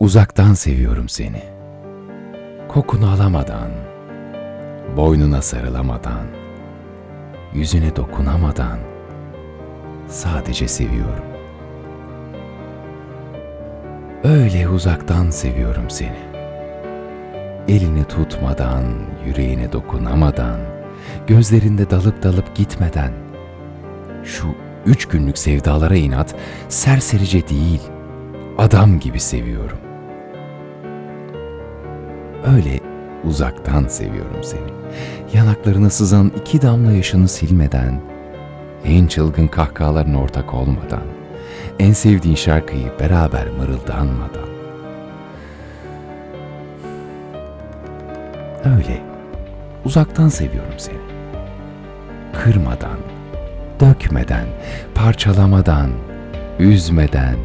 Uzaktan seviyorum seni. Kokunu alamadan, boynuna sarılamadan, yüzüne dokunamadan sadece seviyorum. Öyle uzaktan seviyorum seni. Elini tutmadan, yüreğine dokunamadan, gözlerinde dalıp dalıp gitmeden, şu üç günlük sevdalara inat, serserice değil, adam gibi seviyorum. Öyle uzaktan seviyorum seni. Yanaklarına sızan iki damla yaşını silmeden, en çılgın kahkahalarına ortak olmadan, en sevdiğin şarkıyı beraber mırıldanmadan. Öyle uzaktan seviyorum seni. Kırmadan, dökmeden, parçalamadan, üzmeden,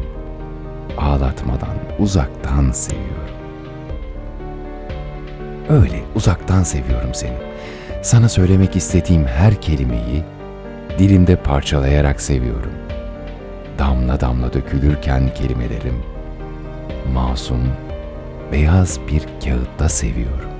ağlatmadan uzaktan seviyorum. Öyle uzaktan seviyorum seni. Sana söylemek istediğim her kelimeyi dilimde parçalayarak seviyorum. Damla damla dökülürken kelimelerim masum, beyaz bir kağıtta seviyorum.